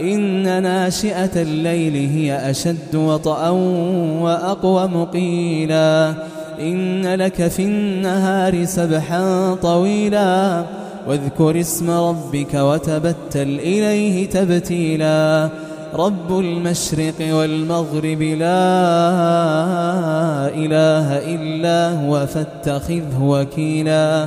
إن ناشئة الليل هي أشد وطأا وأقوم قيلا إن لك في النهار سبحا طويلا. واذكر اسم ربك وتبتل إليه تبتيلا. رب المشرق والمغرب لا إله إلا هو فاتخذه وكيلا.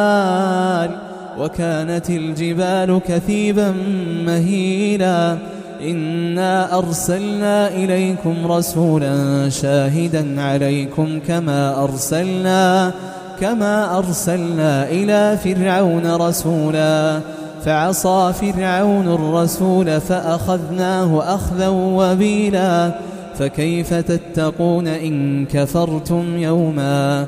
وكانت الجبال كثيبا مهيلا. إنا أرسلنا إليكم رسولا شاهدا عليكم كما أرسلنا كما أرسلنا إلى فرعون رسولا. فعصى فرعون الرسول فأخذناه أخذا وبيلا. فكيف تتقون إن كفرتم يوما؟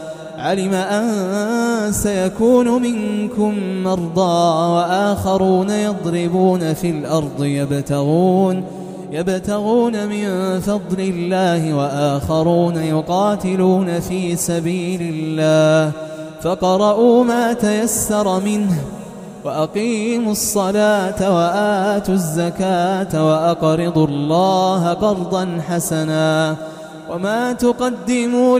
علم أن سيكون منكم مرضى وآخرون يضربون في الأرض يبتغون يبتغون من فضل الله وآخرون يقاتلون في سبيل الله فقرأوا ما تيسر منه وأقيموا الصلاة وآتوا الزكاة وأقرضوا الله قرضا حسنا وما تقدموا